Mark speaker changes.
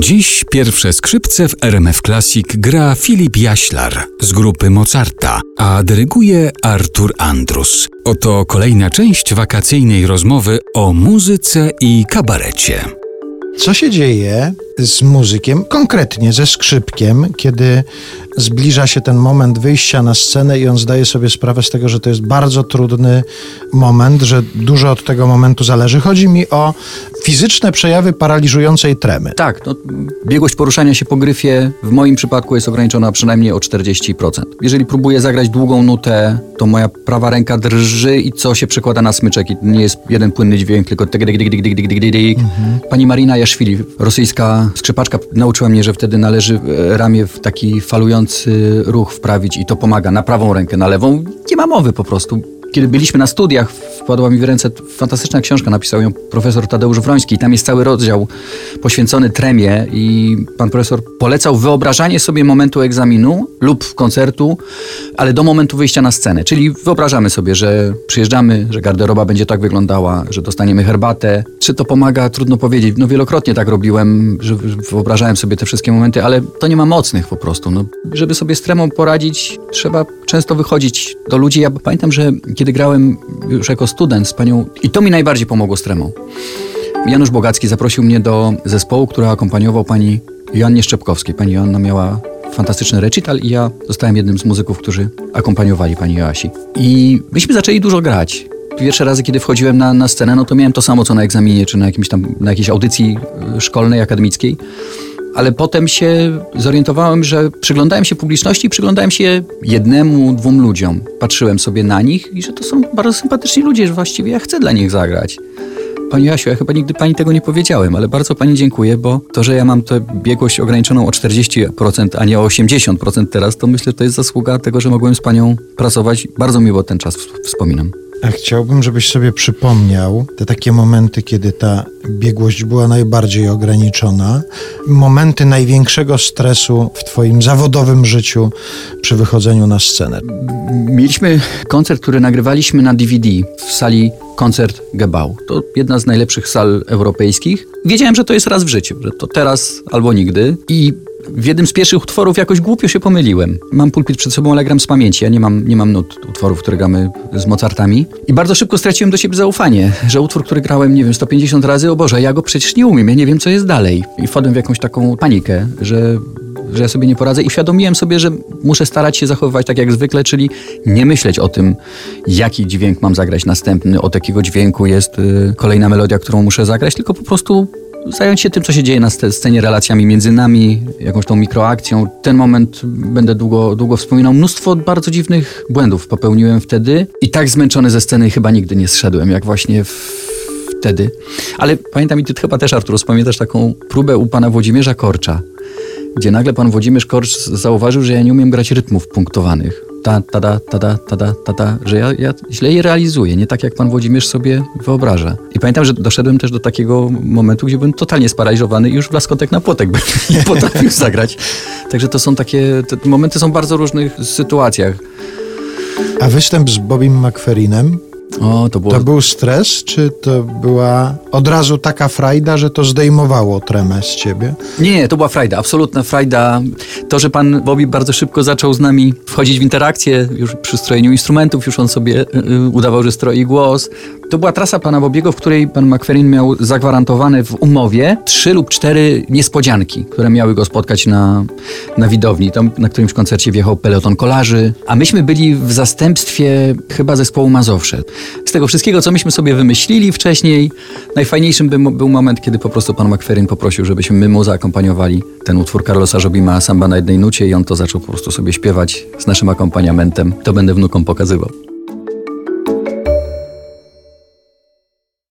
Speaker 1: Dziś pierwsze skrzypce w RMF Classic gra Filip Jaślar z grupy Mozarta, a dyryguje Artur Andrus. Oto kolejna część wakacyjnej rozmowy o muzyce i kabarecie.
Speaker 2: Co się dzieje z muzykiem, konkretnie ze skrzypkiem, kiedy zbliża się ten moment wyjścia na scenę i on zdaje sobie sprawę z tego, że to jest bardzo trudny moment, że dużo od tego momentu zależy. Chodzi mi o fizyczne przejawy paraliżującej tremy.
Speaker 3: Tak, no, biegłość poruszania się po gryfie w moim przypadku jest ograniczona przynajmniej o 40%. Jeżeli próbuję zagrać długą nutę, to moja prawa ręka drży i co się przekłada na smyczek i nie jest jeden płynny dźwięk, tylko tyk, dyk, dyk, dyk, dyk, dyk, dyk, dyk. Pani Marina Jaszwili, rosyjska skrzypaczka, nauczyła mnie, że wtedy należy e, ramię w taki falujący ruch wprawić i to pomaga na prawą rękę, na lewą. Nie ma mowy po prostu. Kiedy byliśmy na studiach, wpadła mi w ręce fantastyczna książka, napisał ją profesor Tadeusz Wroński. I tam jest cały rozdział poświęcony tremie i pan profesor polecał wyobrażanie sobie momentu egzaminu lub koncertu, ale do momentu wyjścia na scenę. Czyli wyobrażamy sobie, że przyjeżdżamy, że garderoba będzie tak wyglądała, że dostaniemy herbatę. Czy to pomaga? Trudno powiedzieć. No wielokrotnie tak robiłem, że wyobrażałem sobie te wszystkie momenty, ale to nie ma mocnych po prostu. No, żeby sobie z tremą poradzić, trzeba często wychodzić do ludzi. Ja pamiętam, że kiedy grałem już jako student z panią, i to mi najbardziej pomogło z tremą. Janusz Bogacki zaprosił mnie do zespołu, który akompaniował pani Joannie Szczepkowskiej. Pani Joanna miała fantastyczny recital i ja zostałem jednym z muzyków, którzy akompaniowali pani Joasi. I myśmy zaczęli dużo grać. Pierwsze razy, kiedy wchodziłem na, na scenę, no to miałem to samo, co na egzaminie, czy na, jakimś tam, na jakiejś audycji y, szkolnej, akademickiej ale potem się zorientowałem, że przyglądałem się publiczności przyglądałem się jednemu, dwóm ludziom. Patrzyłem sobie na nich i że to są bardzo sympatyczni ludzie, że właściwie ja chcę dla nich zagrać. Pani Jasiu, ja chyba nigdy pani tego nie powiedziałem, ale bardzo pani dziękuję, bo to, że ja mam tę biegłość ograniczoną o 40%, a nie o 80% teraz, to myślę, że to jest zasługa tego, że mogłem z panią pracować. Bardzo miło ten czas wspominam.
Speaker 2: A chciałbym, żebyś sobie przypomniał te takie momenty, kiedy ta biegłość była najbardziej ograniczona, momenty największego stresu w Twoim zawodowym życiu przy wychodzeniu na scenę.
Speaker 3: Mieliśmy koncert, który nagrywaliśmy na DVD w sali koncert Gebau. To jedna z najlepszych sal europejskich. Wiedziałem, że to jest raz w życiu, że to teraz albo nigdy. I w jednym z pierwszych utworów jakoś głupio się pomyliłem. Mam pulpit przed sobą, ale gram z pamięci. Ja nie mam, nie mam nut utworów, które gramy z Mozartami. I bardzo szybko straciłem do siebie zaufanie, że utwór, który grałem, nie wiem, 150 razy, o Boże, ja go przecież nie umiem, ja nie wiem, co jest dalej. I wpadłem w jakąś taką panikę, że że ja sobie nie poradzę uświadomiłem sobie, że muszę starać się zachowywać tak jak zwykle, czyli nie myśleć o tym, jaki dźwięk mam zagrać następny, od jakiego dźwięku jest y, kolejna melodia, którą muszę zagrać, tylko po prostu zająć się tym, co się dzieje na scenie, relacjami między nami, jakąś tą mikroakcją. Ten moment będę długo, długo wspominał. Mnóstwo bardzo dziwnych błędów popełniłem wtedy i tak zmęczony ze sceny chyba nigdy nie zszedłem, jak właśnie wtedy. Ale pamiętam i ty chyba też, Artur, pamiętasz taką próbę u pana Włodzimierza Korcza, gdzie nagle pan Włodzimierz Korcz zauważył, że ja nie umiem grać rytmów punktowanych ta, ta, ta, ta, ta, ta, ta, ta, ta że ja, ja źle je realizuję, nie tak jak pan Włodzimierz sobie wyobraża. I pamiętam, że doszedłem też do takiego momentu, gdzie byłem totalnie sparaliżowany i już blaskotek na płotek bym nie potrafił zagrać. Także to są takie, te momenty są w bardzo różnych sytuacjach.
Speaker 2: A występ z Bobim McFerrinem
Speaker 3: o, to, było...
Speaker 2: to był stres, czy to była od razu taka frajda, że to zdejmowało tremę z ciebie?
Speaker 3: Nie, to była frajda, absolutna frajda. To, że pan Bobby bardzo szybko zaczął z nami wchodzić w interakcję, już przy strojeniu instrumentów, już on sobie y, udawał, że stroi głos. To była trasa pana Bobiego, w której pan McFerrin miał zagwarantowane w umowie trzy lub cztery niespodzianki, które miały go spotkać na, na widowni. Tam na którymś koncercie wjechał peloton kolarzy, a myśmy byli w zastępstwie chyba zespołu Mazowsze. Z tego wszystkiego, co myśmy sobie wymyślili wcześniej, najfajniejszym był, był moment, kiedy po prostu pan McFerrin poprosił, żebyśmy my mu zaakompaniowali ten utwór Carlosa Jobima Samba na jednej nucie i on to zaczął po prostu sobie śpiewać z naszym akompaniamentem. To będę wnukom pokazywał.